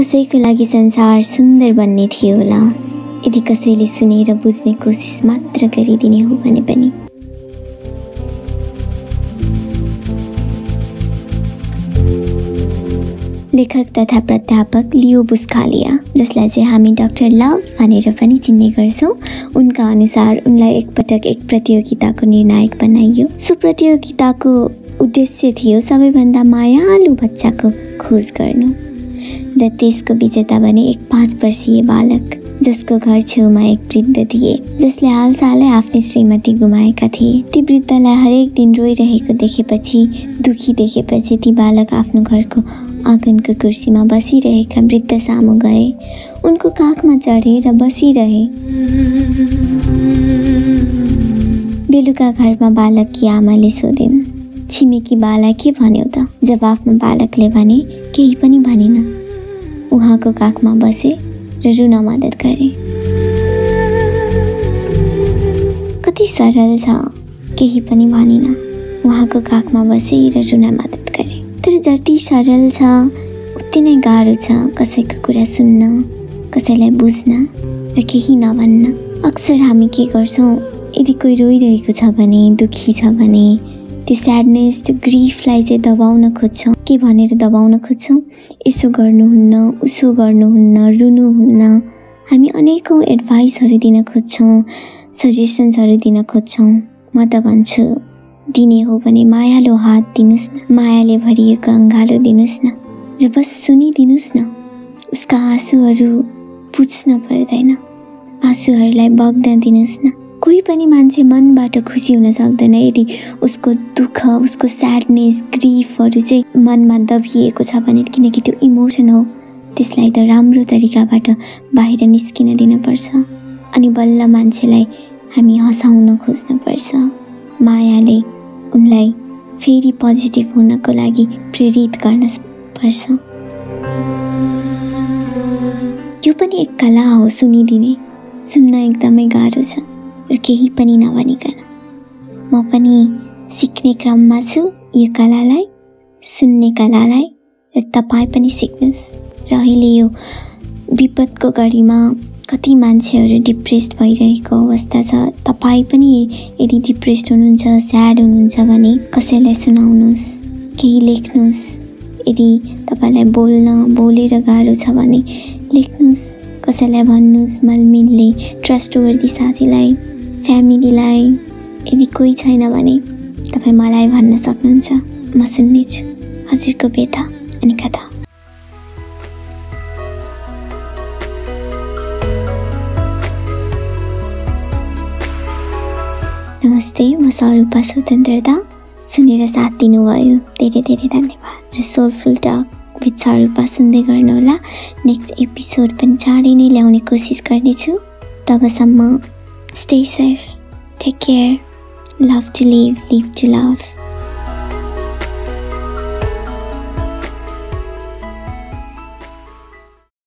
कसैको लागि संसार सुन्दर बन्ने थियो होला। यदि कसैले सुनेर बुझ्ने कोसिस मात्र गरिदिने हो भने पनि। लेखक तथा प्राध्यापक लियो बुस्खालिया जसलाई चाहिँ हामी डाक्टर लभ भनेर पनि चिन्ने गर्छौँ उनका अनुसार उनलाई एकपटक एक प्रतियोगिताको निर्णायक बनाइयो। सो प्रतियोगिताको उद्देश्य थियो सबैभन्दा मायालु बच्चाको खोज गर्नु। र त्यसको विजेता भने एक पाँच वर्षीय बालक जसको घर छेउमा एक वृद्ध थिए जसले हालसालै आफ्नै श्रीमती गुमाएका थिए। ती वृद्धलाई हरेक दिन रोइरहेको देखेपछि दुखी देखेपछि ती बालक आफ्नो घरको आँगनको कुर्सीमा बसिरहेका वृद्ध सामु गए। उनको काखमा चढे र बसिरहे। बेलुका घरमा बालककी आमाले सोधिन् छिमेकी बाला के भन्यो त? जवाफमा बालकले भने केही पनि भनेन उहाँको काखमा बसे र रुन मद्दत गरे। कति सरल छ केही पनि भनिन। उहाँको काखमा बसे र रुन मद्दत गरे। तर जति सरल छ उति नै गाह्रो छ कसैको कुरा सुन्न कसैलाई बुझ्न र केही नभन्न। अक्सर हामी के गर्छौँ यदि कोही रोइरहेको छ भने दुःखी छ भने त्यो स्याडनेस त्यो ग्रिफलाई चाहिँ दबाउन खोज्छौँ। के भनेर दबाउन खोज्छौँ? यसो गर्नुहुन्न उसो गर्नुहुन्न रुनुहुन्न। हामी अनेकौँ एडभाइसहरू दिन खोज्छौँ सजेसन्सहरू दिन खोज्छौँ। म त भन्छु दिने हो भने मायालो हात दिनुहोस् न। मायाले भरिएको अङ्गालो दिनुहोस् न। र बस सुनिदिनुहोस् न उसका आँसुहरू बुझ्न पर्दैन। आँसुहरूलाई बग्न दिनुहोस् न। कोही पनि मान्छे मनबाट खुसी हुन सक्दैन यदि उसको दुःख उसको स्याडनेस ग्रिफहरू चाहिँ मनमा दबिएको छ भने किनकि त्यो इमोसन हो। त्यसलाई त राम्रो तरिकाबाट बाहिर निस्किन दिनुपर्छ। अनि बल्ल मान्छेलाई हामी हँसाउन खोज्नुपर्छ। मायाले उनलाई फेरि पोजिटिभ हुनको लागि प्रेरित गर्न पर्छ। यो पनि एक कला हो सुनिदिने। सुन्न एकदमै गाह्रो छ। र केही पनि नभनिकन। म पनि सिक्ने क्रममा छु यो कलालाई सुन्ने कलालाई र तपाईँ पनि सिक्नुहोस्। र अहिले यो विपदको घडीमा कति मान्छेहरू डिप्रेस्ड भइरहेको अवस्था छ तपाईँ पनि यदि डिप्रेस्ड हुनुहुन्छ स्याड हुनुहुन्छ भने कसैलाई सुनाउनुहोस् केही लेख्नुहोस्। यदि तपाईँलाई बोल्न बोलेर गाह्रो छ भने लेख्नुहोस् कसैलाई भन्नुहोस् मलमिलले ट्रस्टवर्दी साथीलाई। फ्यामिलीलाई यदि कोही छैन भने तपाईँ मलाई भन्न सक्नुहुन्छ। म सुन्नेछु हजुरको व्यथा अनि कथा। नमस्ते म स्वरूपा स्वतन्त्रता सुनेर साथ दिनुभयो। धेरै धेरै धन्यवाद। र सोलफुल टक विथ स्वरूपा सुन्दै गर्नुहोला। नेक्स्ट एपिसोड पनि चाँडै नै ल्याउने कोसिस गर्नेछु। तबसम्म Stay safe. Take care. Love to live, live to love.